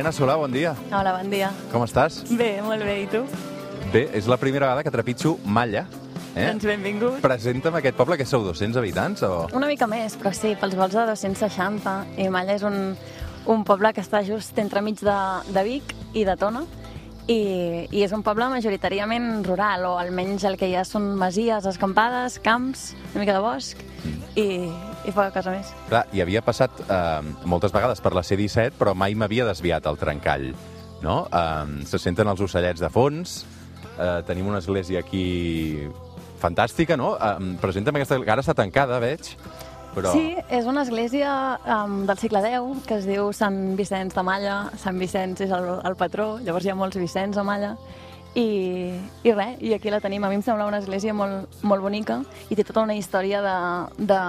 Irene Solà, bon dia. Hola, bon dia. Com estàs? Bé, molt bé, i tu? Bé, és la primera vegada que trepitjo Malla. Eh? Doncs benvingut. Presenta'm aquest poble, que sou 200 habitants o...? Una mica més, però sí, pels vols de 260. I Malla és un, un poble que està just entremig de, de Vic i de Tona. I, I és un poble majoritàriament rural, o almenys el que hi ha són masies, escampades, camps, una mica de bosc i, i poca cosa més. Clar, hi havia passat eh, moltes vegades per la C-17, però mai m'havia desviat el trencall, no? Eh, se senten els ocellets de fons, eh, tenim una església aquí fantàstica, no? Eh, presenta'm aquesta... que Ara està tancada, veig, però... Sí, és una església um, del segle X que es diu Sant Vicenç de Malla. Sant Vicenç és el, el patró, llavors hi ha molts Vicenç a Malla. I, i res, i aquí la tenim. A mi em sembla una església molt, molt bonica i té tota una història de, de,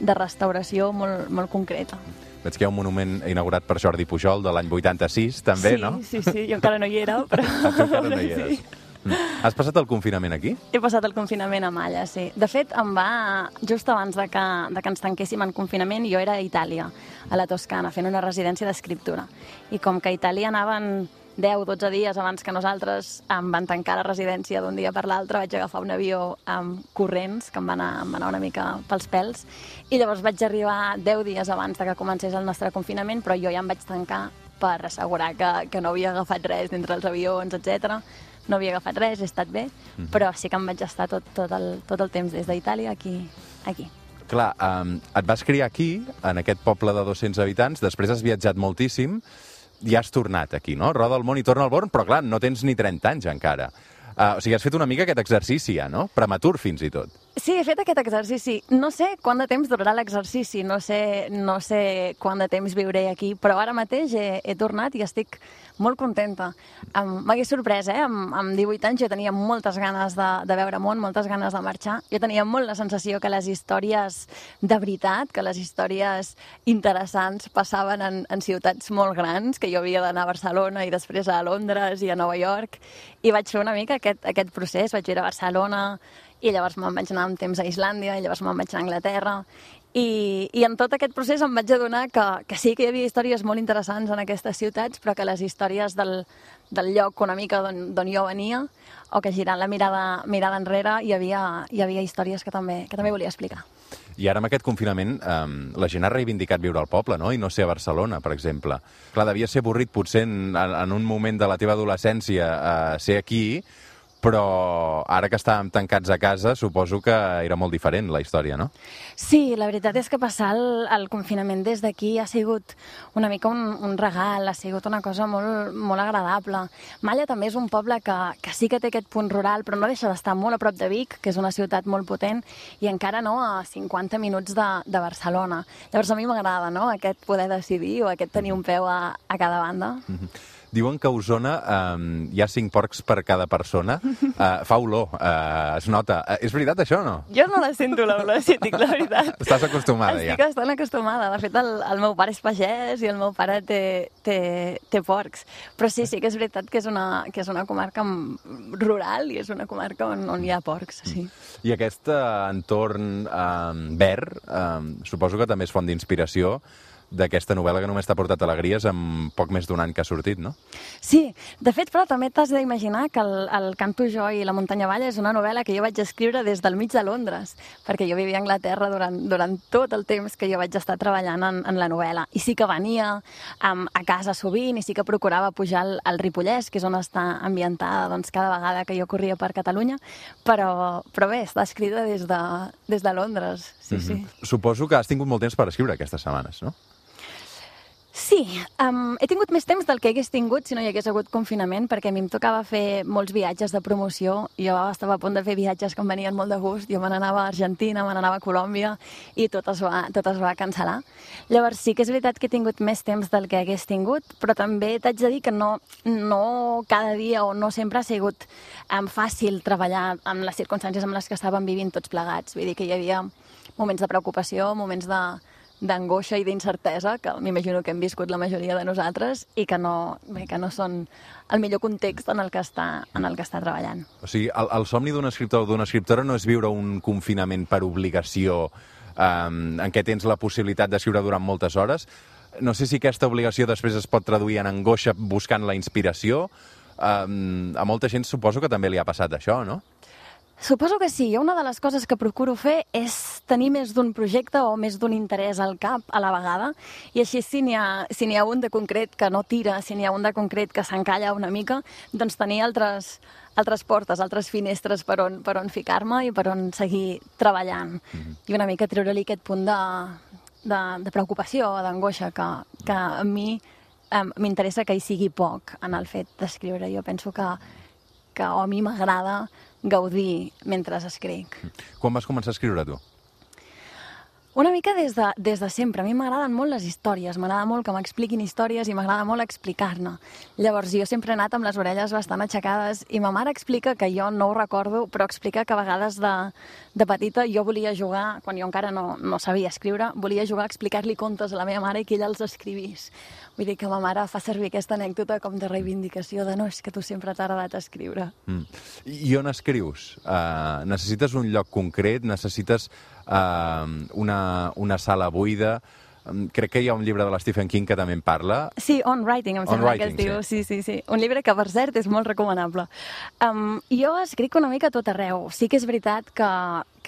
de restauració molt, molt concreta. Veig que hi ha un monument inaugurat per Jordi Pujol de l'any 86, també, sí, no? Sí, sí, jo encara no hi era, però... Ah, tu encara no hi Sí. eres. Mm. Has passat el confinament aquí? He passat el confinament a Malla, sí. De fet, em va, just abans de que, de que ens tanquéssim en confinament, jo era a Itàlia, a la Toscana, fent una residència d'escriptura. I com que a Itàlia anaven 10-12 dies abans que nosaltres em van tancar la residència d'un dia per l'altre, vaig agafar un avió amb corrents, que em va, anar, em va anar una mica pels pèls, i llavors vaig arribar 10 dies abans de que comencés el nostre confinament, però jo ja em vaig tancar per assegurar que, que no havia agafat res dintre els avions, etc. No havia agafat res, he estat bé, però sí que em vaig estar tot, tot, el, tot el temps des d'Itàlia aquí, aquí. Clar, um, et vas criar aquí, en aquest poble de 200 habitants, després has viatjat moltíssim, i has tornat aquí, no? Roda el món i torna al born, però clar, no tens ni 30 anys encara. Uh, o sigui, has fet una mica aquest exercici ja, no? Prematur fins i tot. Sí, he fet aquest exercici. No sé quant de temps durarà l'exercici, no sé, no sé quant de temps viuré aquí, però ara mateix he, he tornat i estic molt contenta. M'hagués sorprès, eh? Amb, amb 18 anys jo tenia moltes ganes de, de veure món, moltes ganes de marxar. Jo tenia molt la sensació que les històries de veritat, que les històries interessants passaven en, en ciutats molt grans, que jo havia d'anar a Barcelona i després a Londres i a Nova York, i vaig fer una mica aquest, aquest procés. Vaig ir a Barcelona, i llavors me'n vaig anar amb temps a Islàndia, i llavors me'n vaig anar a Anglaterra, i, i en tot aquest procés em vaig adonar que, que sí que hi havia històries molt interessants en aquestes ciutats, però que les històries del, del lloc una mica d'on jo venia, o que girant la mirada, mirada enrere, hi havia, hi havia històries que també, que també volia explicar. I ara amb aquest confinament um, la gent ha reivindicat viure al poble, no? I no ser a Barcelona, per exemple. Clar, devia ser avorrit potser en, en un moment de la teva adolescència uh, ser aquí, però ara que estàvem tancats a casa suposo que era molt diferent la història, no? Sí, la veritat és que passar el, el confinament des d'aquí ha sigut una mica un, un regal, ha sigut una cosa molt, molt agradable. Malla també és un poble que, que sí que té aquest punt rural, però no deixa d'estar molt a prop de Vic, que és una ciutat molt potent, i encara no a 50 minuts de, de Barcelona. Llavors a mi m'agrada no? aquest poder decidir o aquest tenir un peu a, a cada banda. Mm -hmm. Diuen que a Osona um, hi ha cinc porcs per cada persona. Uh, fa olor, uh, es nota. Uh, és veritat això o no? Jo no la sento l'olor, si et dic la veritat. Estàs acostumada Estic ja. bastant acostumada. De fet, el, el meu pare és pagès i el meu pare té, té, té porcs. Però sí, sí que és veritat que és una, que és una comarca mm, rural i és una comarca on, on hi ha porcs, sí. I aquest uh, entorn um, verd, um, suposo que també és font d'inspiració d'aquesta novel·la que només t'ha portat alegries amb poc més d'un any que ha sortit, no? Sí, de fet, però també t'has d'imaginar que el, el Canto jo i la muntanya Valla és una novel·la que jo vaig escriure des del mig de Londres, perquè jo vivia a Anglaterra durant, durant tot el temps que jo vaig estar treballant en, en la novel·la. I sí que venia um, a casa sovint i sí que procurava pujar al, al Ripollès, que és on està ambientada doncs, cada vegada que jo corria per Catalunya, però, però bé, està escrita des de, des de Londres, sí, mm -hmm. sí. Suposo que has tingut molt temps per escriure aquestes setmanes, no? Sí, um, he tingut més temps del que hagués tingut si no hi hagués hagut confinament, perquè a mi em tocava fer molts viatges de promoció. Jo estava a punt de fer viatges que em venien molt de gust. Jo me n'anava a Argentina, me n'anava a Colòmbia i tot es, va, tot es va cancel·lar. Llavors sí que és veritat que he tingut més temps del que hagués tingut, però també t'haig de dir que no, no cada dia o no sempre ha sigut um, fàcil treballar amb les circumstàncies amb les que estàvem vivint tots plegats. Vull dir que hi havia moments de preocupació, moments de, d'angoixa i d'incertesa que m'imagino que hem viscut la majoria de nosaltres i que no, bé, que no són el millor context en el que està, en el que està treballant. O sigui, el, el somni d'un escriptor o d'una escriptora no és viure un confinament per obligació um, en què tens la possibilitat d'escriure durant moltes hores. No sé si aquesta obligació després es pot traduir en angoixa buscant la inspiració. Um, a molta gent suposo que també li ha passat això, no? Suposo que sí. Una de les coses que procuro fer és tenir més d'un projecte o més d'un interès al cap a la vegada i així si n'hi ha, si ha un de concret que no tira, si n'hi ha un de concret que s'encalla una mica, doncs tenir altres, altres portes, altres finestres per on, per on ficar-me i per on seguir treballant. Mm -hmm. I una mica treure-li aquest punt de, de, de preocupació o d'angoixa que, que a mi m'interessa que hi sigui poc en el fet d'escriure. Jo penso que, que a mi m'agrada gaudir mentre escric. Quan vas començar a escriure tu? Una mica des de, des de sempre. A mi m'agraden molt les històries, m'agrada molt que m'expliquin històries i m'agrada molt explicar-ne. Llavors, jo sempre he anat amb les orelles bastant aixecades i ma mare explica que jo no ho recordo, però explica que a vegades de, de petita jo volia jugar, quan jo encara no, no sabia escriure, volia jugar a explicar-li contes a la meva mare i que ella els escrivís. Vull dir que ma mare fa servir aquesta anècdota com de reivindicació de no, és que tu sempre t'ha agradat escriure. Mm. I on escrius? Uh, necessites un lloc concret? Necessites uh, una, una sala buida. Crec que hi ha un llibre de l'Stephen King que també en parla. Sí, On Writing, em sembla writing, que es diu. Sí. sí, sí, sí. Un llibre que, per cert, és molt recomanable. Um, jo escric una mica tot arreu. Sí que és veritat que,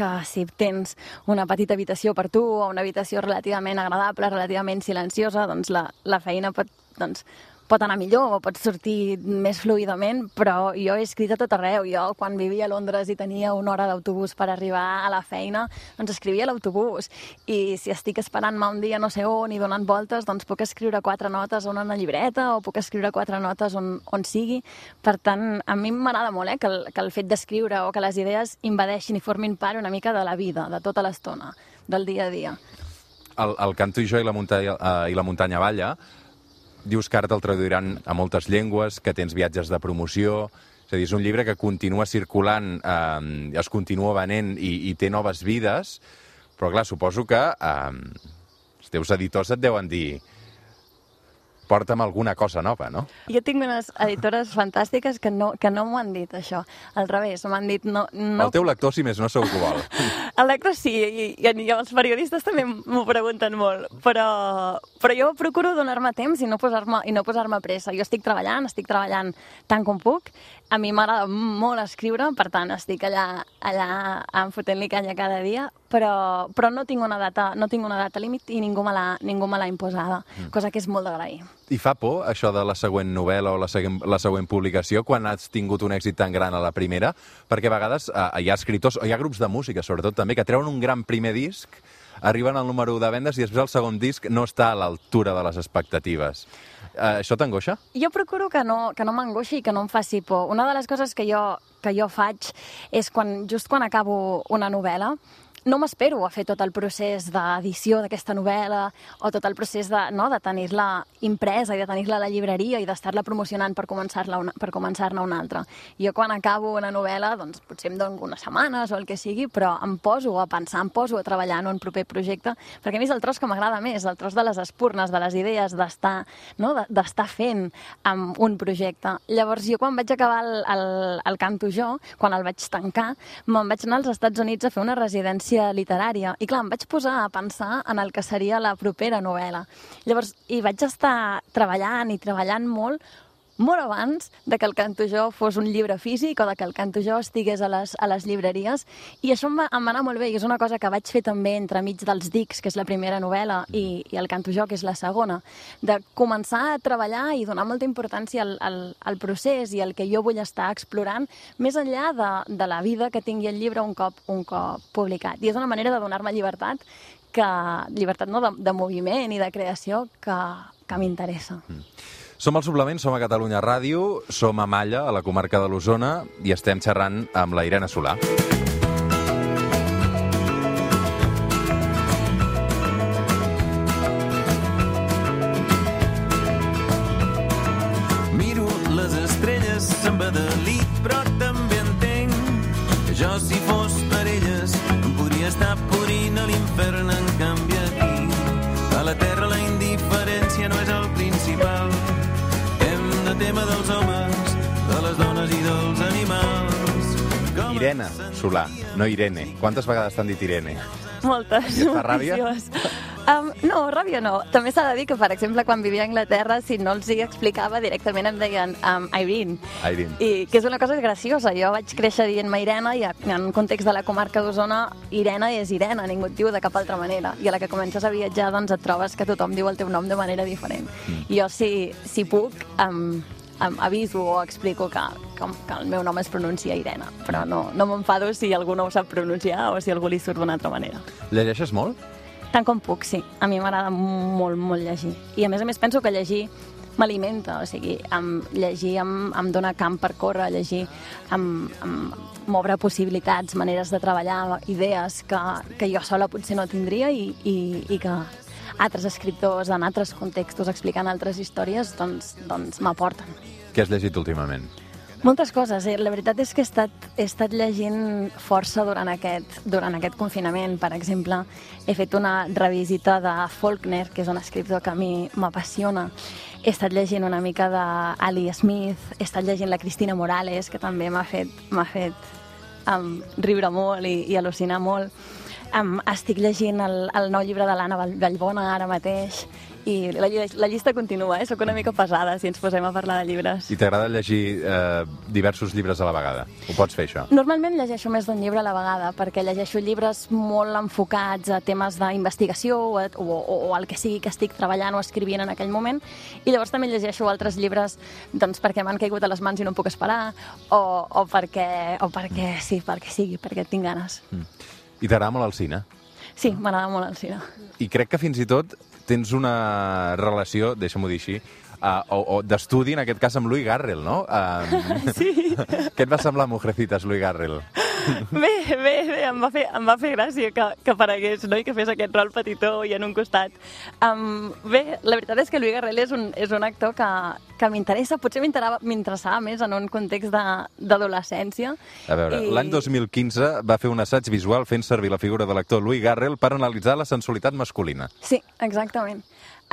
que si tens una petita habitació per tu o una habitació relativament agradable, relativament silenciosa, doncs la, la feina pot doncs, pot anar millor o pot sortir més fluidament, però jo he escrit a tot arreu. Jo, quan vivia a Londres i tenia una hora d'autobús per arribar a la feina, doncs escrivia a l'autobús. I si estic esperant-me un dia no sé on i donant voltes, doncs puc escriure quatre notes on una llibreta o puc escriure quatre notes on, on sigui. Per tant, a mi m'agrada molt eh, que, el, que el fet d'escriure o que les idees invadeixin i formin part una mica de la vida, de tota l'estona, del dia a dia. El, el Canto i jo i la muntanya, uh, i la muntanya balla dius que ara te'l traduiran a moltes llengües, que tens viatges de promoció... És a dir, és un llibre que continua circulant, eh, es continua venent i, i té noves vides, però clar, suposo que eh, els teus editors et deuen dir porta'm alguna cosa nova, no? Jo tinc unes editores fantàstiques que no, que no m'ho han dit, això. Al revés, m'han dit... No, no... El teu lector, si més no, segur que ho vol. El lector sí, i, i, i els periodistes també m'ho pregunten molt, però, però jo procuro donar-me temps i no posar-me i no posar pressa. Jo estic treballant, estic treballant tant com puc. A mi m'agrada molt escriure, per tant, estic allà, allà enfotent-li canya cada dia, però, però no tinc una data, no tinc una data límit i ningú me l'ha imposada, mm. cosa que és molt d'agrair. I fa por, això de la següent novel·la o la següent, la següent publicació, quan has tingut un èxit tan gran a la primera? Perquè a vegades eh, hi ha escriptors, o hi ha grups de música, sobretot també, que treuen un gran primer disc, arriben al número de vendes i després el segon disc no està a l'altura de les expectatives. Uh, això t'angoixa? Jo procuro que no, que no m'angoixi i que no em faci por. Una de les coses que jo, que jo faig és quan, just quan acabo una novel·la, no m'espero a fer tot el procés d'edició d'aquesta novel·la o tot el procés de, no, de tenir-la impresa i de tenir-la a la llibreria i d'estar-la promocionant per començar-ne una, per començar una altra. Jo quan acabo una novel·la, doncs potser em dono unes setmanes o el que sigui, però em poso a pensar, em poso a treballar en un proper projecte, perquè a mi és el tros que m'agrada més, el tros de les espurnes, de les idees, d'estar no, d'estar fent amb un projecte. Llavors jo quan vaig acabar el, el, el Canto Jo, quan el vaig tancar, me'n vaig anar als Estats Units a fer una residència ciència literària. I clar, em vaig posar a pensar en el que seria la propera novel·la. Llavors, hi vaig estar treballant i treballant molt molt abans de que el Canto Jo fos un llibre físic o de que el Canto Jo estigués a les, a les llibreries i això em va, em va anar molt bé i és una cosa que vaig fer també entre mig dels Dics, que és la primera novel·la, i, i el Canto Jo, que és la segona, de començar a treballar i donar molta importància al, al, al procés i al que jo vull estar explorant més enllà de, de la vida que tingui el llibre un cop, un cop publicat. I és una manera de donar-me llibertat que, llibertat no, de, de moviment i de creació que, que m'interessa. Mm. Som al Suplement, som a Catalunya Ràdio, som a Malla, a la comarca de l'Osona, i estem xerrant amb la Irene Solà. Irene Solà, no Irene. Quantes vegades t'han dit Irene? Moltes. I et fa ràbia? Um, no, ràbia no. També s'ha de dir que, per exemple, quan vivia a Anglaterra, si no els hi explicava, directament em deien um, Irene. Irene. I que és una cosa graciosa. Jo vaig créixer dient-me Irene i en un context de la comarca d'Osona, Irene és Irene, ningú et diu de cap altra manera. I a la que comences a viatjar, doncs et trobes que tothom diu el teu nom de manera diferent. Mm. I jo, si, si puc, um, um, aviso o explico que, que, que el meu nom es pronuncia Irene, però no, no m'enfado si algú no ho sap pronunciar o si algú li surt d'una altra manera. Llegeixes molt? Tant com puc, sí. A mi m'agrada molt, molt llegir. I a més a més penso que llegir m'alimenta, o sigui, em, llegir em, em dona camp per córrer, llegir em, em m'obre possibilitats, maneres de treballar, idees que, que jo sola potser no tindria i, i, i que altres escriptors en altres contextos explicant altres històries doncs, doncs m'aporten. Què has llegit últimament? Moltes coses. Eh? La veritat és que he estat, he estat llegint força durant aquest, durant aquest confinament. Per exemple, he fet una revisita de Faulkner, que és un escriptor que a mi m'apassiona. He estat llegint una mica d'Ali Smith, he estat llegint la Cristina Morales, que també m'ha fet, fet um, riure molt i, i al·lucinar molt. Um, estic llegint el, el nou llibre de l'Anna Vallbona ara mateix i la, la llista continua, eh? Soc una mica pesada si ens posem a parlar de llibres. I t'agrada llegir eh, diversos llibres a la vegada? Ho pots fer, això? Normalment llegeixo més d'un llibre a la vegada, perquè llegeixo llibres molt enfocats a temes d'investigació o, o, o el que sigui que estic treballant o escrivint en aquell moment, i llavors també llegeixo altres llibres doncs, perquè m'han caigut a les mans i no em puc esperar, o, o, perquè, o perquè sí, perquè sigui, perquè tinc ganes. Mm. I t'agrada molt el cine? Sí, m'agrada molt el cine. I crec que fins i tot tens una relació, deixa'm-ho dir així, uh, o, o d'estudi, en aquest cas, amb Louis Garrel, no? Uh, sí. Què et va semblar Mujercitas, Louis Garrel? Bé, bé, bé, em va fer, em va fer gràcia que, que aparegués, no?, i que fes aquest rol petitó i en un costat. Um, bé, la veritat és que Louis Garrel és un, és un actor que, que m'interessa, potser m'interessava més en un context d'adolescència. A veure, i... l'any 2015 va fer un assaig visual fent servir la figura de l'actor Louis Garrel per analitzar la sensualitat masculina. Sí, exactament.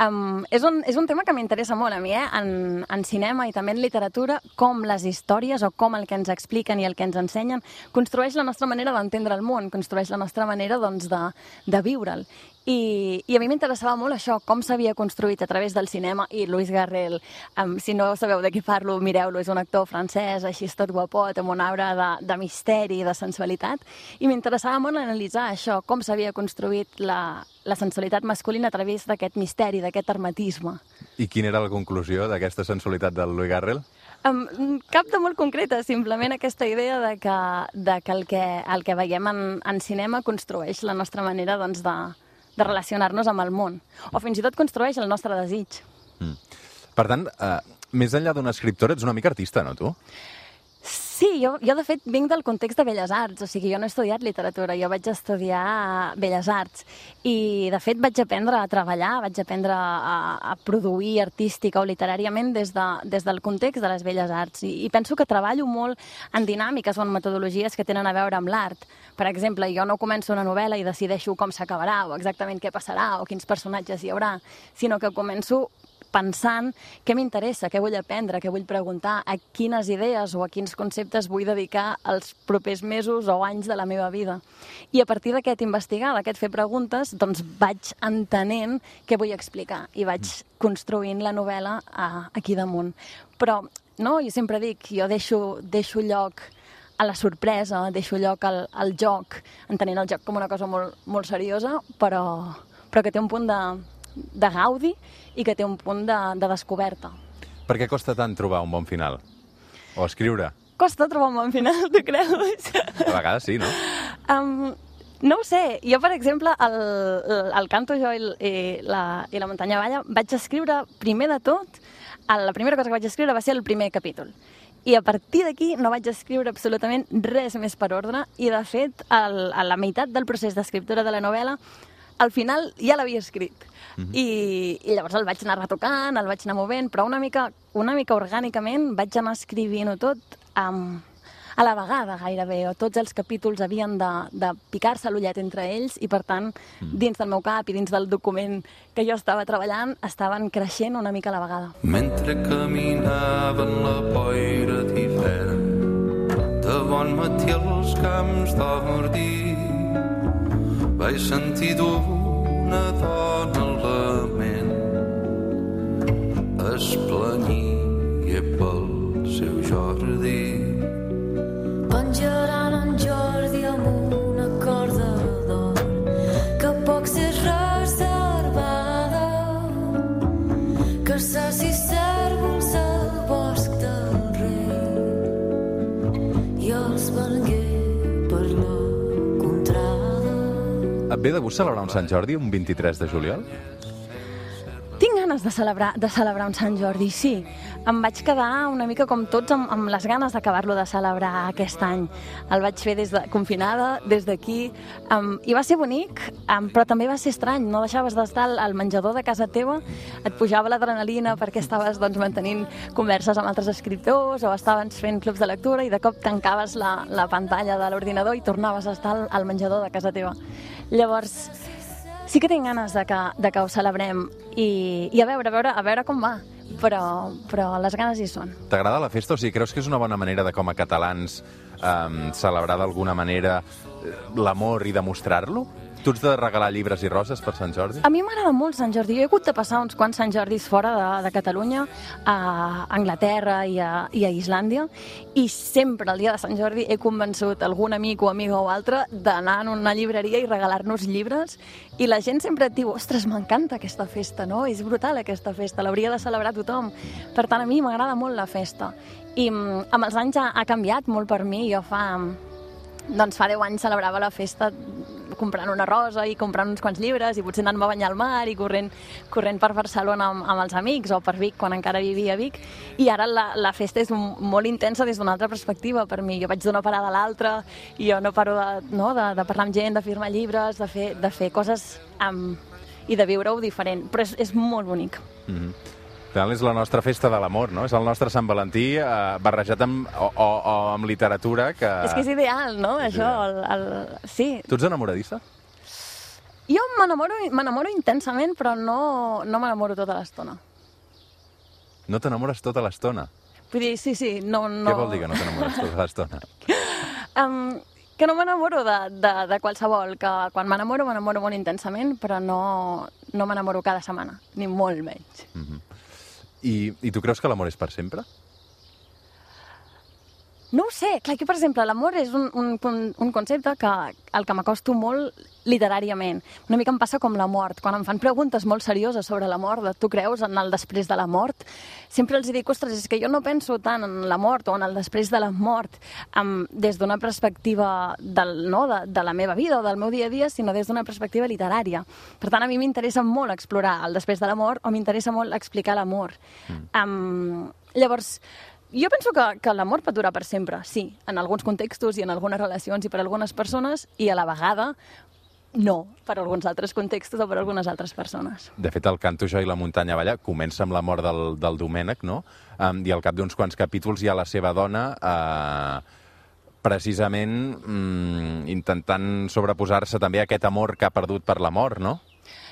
Um, és, un, és un tema que m'interessa molt a mi, eh? en, en cinema i també en literatura, com les històries o com el que ens expliquen i el que ens ensenyen construeix la nostra manera d'entendre el món, construeix la nostra manera doncs, de, de viure'l. I, I a mi m'interessava molt això, com s'havia construït a través del cinema, i Luis Garrel, um, si no sabeu de què parlo, mireu-lo, és un actor francès, així és tot guapot, amb una aura de, de misteri, de sensualitat, i m'interessava molt analitzar això, com s'havia construït la, la sensualitat masculina a través d'aquest misteri, d'aquest hermetisme. I quina era la conclusió d'aquesta sensualitat del Louis Garrel? Um, cap de molt concreta, simplement aquesta idea de que, de que, el, que el que veiem en, en cinema construeix la nostra manera doncs, de, de relacionar-nos amb el món, o fins i tot construeix el nostre desig. Mm. Per tant, eh, més enllà d'una escriptora, ets una mica artista, no, tu? Sí, jo, jo de fet vinc del context de Belles Arts, o sigui, jo no he estudiat literatura, jo vaig estudiar Belles Arts i de fet vaig aprendre a treballar, vaig aprendre a, a produir artística o literàriament des, de, des del context de les Belles Arts I, i penso que treballo molt en dinàmiques o en metodologies que tenen a veure amb l'art. Per exemple, jo no començo una novel·la i decideixo com s'acabarà o exactament què passarà o quins personatges hi haurà, sinó que començo pensant què m'interessa, què vull aprendre, què vull preguntar, a quines idees o a quins conceptes vull dedicar els propers mesos o anys de la meva vida. I a partir d'aquest investigar, d'aquest fer preguntes, doncs vaig entenent què vull explicar i vaig construint la novel·la a, aquí damunt. Però, no, jo sempre dic, jo deixo, deixo lloc a la sorpresa, deixo lloc al, al joc, entenent el joc com una cosa molt, molt seriosa, però, però que té un punt de, de gaudi i que té un punt de, de descoberta. Per què costa tant trobar un bon final? O escriure? Costa trobar un bon final, tu creus? A vegades sí, no? Um, no ho sé. Jo, per exemple, el, el, Canto jo i, i, la, i la Muntanya Valla vaig escriure, primer de tot, la primera cosa que vaig escriure va ser el primer capítol. I a partir d'aquí no vaig escriure absolutament res més per ordre i, de fet, el, a la meitat del procés d'escriptura de la novel·la, al final ja l'havia escrit. -huh. Mhm. I, I llavors el vaig anar retocant, el vaig anar movent, però una mica, una mica orgànicament vaig anar escrivint-ho tot amb, a la vegada gairebé, o tots els capítols havien de, de picar-se l'ullet entre ells i, per tant, mm. dins del meu cap i dins del document que jo estava treballant, estaven creixent una mica a la vegada. Mentre caminaven la boira d'hivern de bon matí als camps d'ordi vaig sentir dur una dona al lament es planyia pel seu jardí. Et ve de gust celebrar un Sant Jordi un 23 de juliol? Tinc ganes de celebrar, de celebrar un Sant Jordi, sí. Em vaig quedar una mica com tots amb, amb les ganes d'acabar-lo de celebrar aquest any. El vaig fer des de confinada, des d'aquí, um, i va ser bonic, um, però també va ser estrany. No deixaves d'estar al, al menjador de casa teva, et pujava l'adrenalina perquè estaves doncs, mantenint converses amb altres escriptors o estaves fent clubs de lectura i de cop tancaves la, la pantalla de l'ordinador i tornaves a estar al, al menjador de casa teva. Llavors, sí que tinc ganes de que, de que ho celebrem i, i a veure, a veure, a veure com va. Però, però les ganes hi són. T'agrada la festa? O sigui, creus que és una bona manera de, com a catalans, um, celebrar d'alguna manera eh, l'amor i demostrar-lo? Tu ets de regalar llibres i roses per Sant Jordi? A mi m'agrada molt Sant Jordi. Jo he hagut de passar uns quants Sant Jordis fora de, de Catalunya, a Anglaterra i a, i a Islàndia, i sempre el dia de Sant Jordi he convençut algun amic o amiga o altre d'anar en una llibreria i regalar-nos llibres, i la gent sempre et diu, ostres, m'encanta aquesta festa, no? És brutal aquesta festa, l'hauria de celebrar tothom. Per tant, a mi m'agrada molt la festa. I mm, amb els anys ha, ha canviat molt per mi. Jo fa, doncs fa 10 anys celebrava la festa comprant una rosa i comprant uns quants llibres i potser anant-me a banyar al mar i corrent, corrent per Barcelona amb, amb els amics o per Vic quan encara vivia a Vic i ara la, la festa és un, molt intensa des d'una altra perspectiva per mi. Jo vaig d'una parada a l'altra i jo no paro de, no, de, de parlar amb gent, de firmar llibres, de fer, de fer coses amb, i de viure-ho diferent, però és, és molt bonic. Mm -hmm. Final és la nostra festa de l'amor, no? És el nostre Sant Valentí eh, barrejat amb, o, o, o amb literatura que... És que és ideal, no? És Això, el, el... sí. Tu ets enamoradissa? Jo m'enamoro intensament, però no, no m'enamoro tota l'estona. No t'enamores tota l'estona? Vull dir, sí, sí, no... no... Què vol dir que no t'enamores tota l'estona? Um, que no m'enamoro de, de, de qualsevol, que quan m'enamoro, m'enamoro molt intensament, però no, no m'enamoro cada setmana, ni molt menys. Mm -hmm. I, I tu creus que l'amor és per sempre? No ho sé, clar, que per exemple l'amor és un, un, un- concepte que el que m'acosto molt literàriament. Una mica em passa com la mort. Quan em fan preguntes molt serioses sobre la mort, de tu creus en el després de la mort, sempre els dic, ostres, és que jo no penso tant en la mort o en el després de la mort um, des d'una perspectiva del, no, de, de la meva vida o del meu dia a dia, sinó des d'una perspectiva literària. Per tant, a mi m'interessa molt explorar el després de la mort o m'interessa molt explicar l'amor. Mm. Um, llavors, jo penso que, que l'amor pot durar per sempre, sí, en alguns contextos i en algunes relacions i per algunes persones, i a la vegada no, per alguns altres contextos o per algunes altres persones. De fet, el Canto jo i la muntanya balla comença amb la mort del, del Domènec, no? Um, I al cap d'uns quants capítols hi ha la seva dona uh, precisament mm, intentant sobreposar-se també a aquest amor que ha perdut per la mort, no?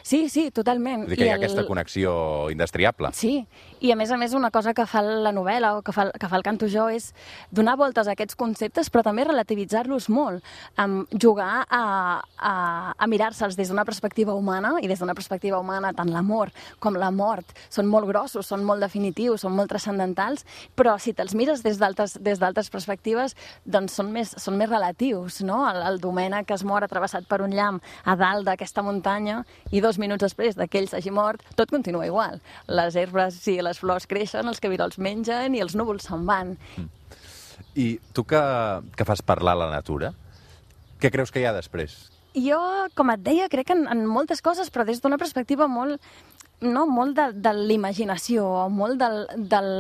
Sí, sí, totalment. Vull dir que I hi ha aquesta connexió indestriable. Sí, i a més a més una cosa que fa la novel·la o que fa, que fa el Canto Jo és donar voltes a aquests conceptes però també relativitzar-los molt, um, jugar a, a, a mirar-se'ls des d'una perspectiva humana i des d'una perspectiva humana tant l'amor com la mort són molt grossos, són molt definitius, són molt transcendentals, però si te'ls mires des d'altres perspectives doncs són més, són més relatius, no? El, el Domènec que es mor atravessat per un llamp a dalt d'aquesta muntanya i dos minuts després de que ell s'hagi mort, tot continua igual. Les herbes i les flors creixen, els cabirols mengen i els núvols se'n van. I tu que, que fas parlar la natura, què creus que hi ha després? Jo, com et deia, crec en, en moltes coses, però des d'una perspectiva molt no, molt de, de l'imaginació, molt del, del,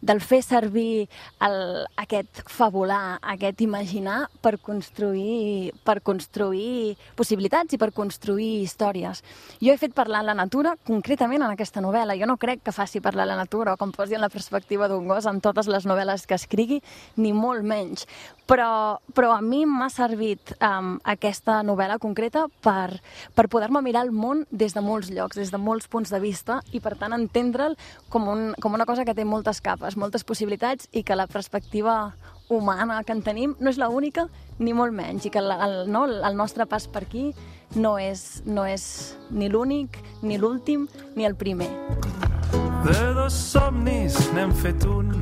del fer servir el, aquest fabular, aquest imaginar per construir, per construir possibilitats i per construir històries. Jo he fet parlar la natura concretament en aquesta novel·la. Jo no crec que faci parlar la natura o que em posi en la perspectiva d'un gos en totes les novel·les que escrigui, ni molt menys. Però, però a mi m'ha servit um, aquesta novel·la concreta per, per poder-me mirar el món des de molts llocs, des de molts punts de vista i per tant entendre'l com, un, com una cosa que té moltes capes, moltes possibilitats i que la perspectiva humana que en tenim no és l'única ni molt menys i que el, el, no, el nostre pas per aquí no és, no és ni l'únic, ni l'últim, ni el primer. De dos somnis n'hem fet un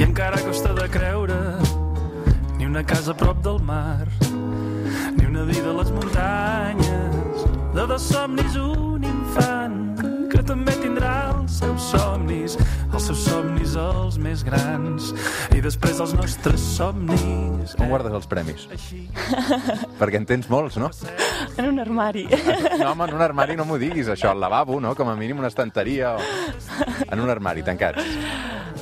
i encara costa de creure ni una casa a prop del mar ni una vida a les muntanyes de dos somnis un infant somnis els més grans i després els nostres somnis On guardes els premis? Perquè en tens molts, no? En un armari. No, home, en un armari no m'ho diguis, això, al lavabo, no? Com a mínim una estanteria o... En un armari, tancats.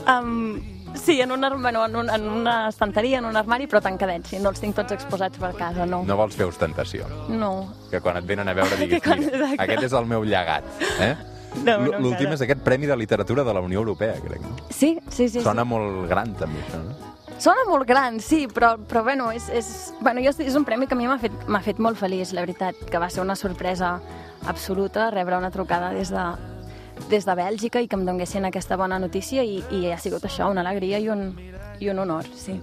Um, sí, en, un, bueno, en, un, en una estanteria, en un armari, però tancadets. Sí, no els tinc tots exposats per casa, no. No vols fer ostentació. No. Que quan et venen a veure diguis, Que quan- exacte. aquest és el meu llegat. Eh? No, no, L'últim és aquest Premi de Literatura de la Unió Europea, crec. Sí, sí, sí. Sona sí. molt gran, també, això, no? Sona molt gran, sí, però, però bueno, és, és, bueno, jo, és un premi que a mi m'ha fet, fet molt feliç, la veritat, que va ser una sorpresa absoluta rebre una trucada des de, des de Bèlgica i que em donguessin aquesta bona notícia i, i ha sigut això, una alegria i un, i un honor, sí.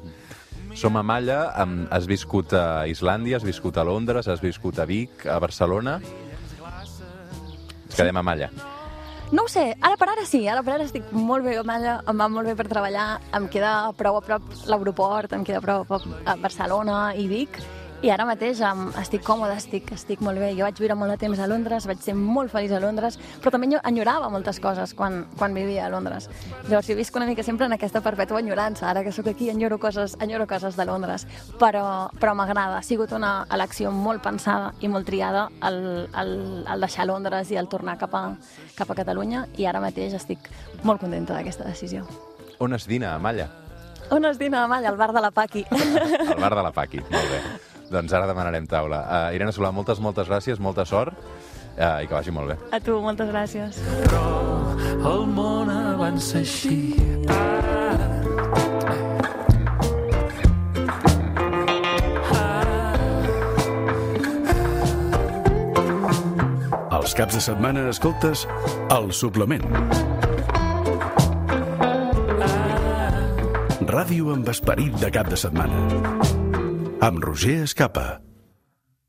Som a Malla, has viscut a Islàndia, has viscut a Londres, has viscut a Vic, a Barcelona... Ens quedem a Malla. No ho sé, ara per ara sí, ara per ara estic molt bé a Malla, em va molt bé per treballar, em queda prou a prop l'aeroport, em queda prou a prop a Barcelona i Vic, i ara mateix em, estic còmoda, estic, estic molt bé. Jo vaig viure molt de temps a Londres, vaig ser molt feliç a Londres, però també enyo- enyorava moltes coses quan, quan vivia a Londres. Llavors, jo visc una mica sempre en aquesta perpètua enyorança. Ara que sóc aquí, enyoro coses, enyoro coses de Londres, però, però m'agrada. Ha sigut una elecció molt pensada i molt triada el, el, el deixar Londres i el tornar cap a, cap a Catalunya, i ara mateix estic molt contenta d'aquesta decisió. On es dina, a Malla? On es dina a Malla? Al bar de la Paqui. Al bar de la Paqui, molt bé. Doncs ara demanarem taula. Uh, Irene Solà, moltes, moltes gràcies, molta sort uh, i que vagi molt bé. A tu, moltes gràcies. però el món avança així Els caps de setmana escoltes El Suplement. Ràdio amb esperit de cap de setmana. Amb Roger Escapa.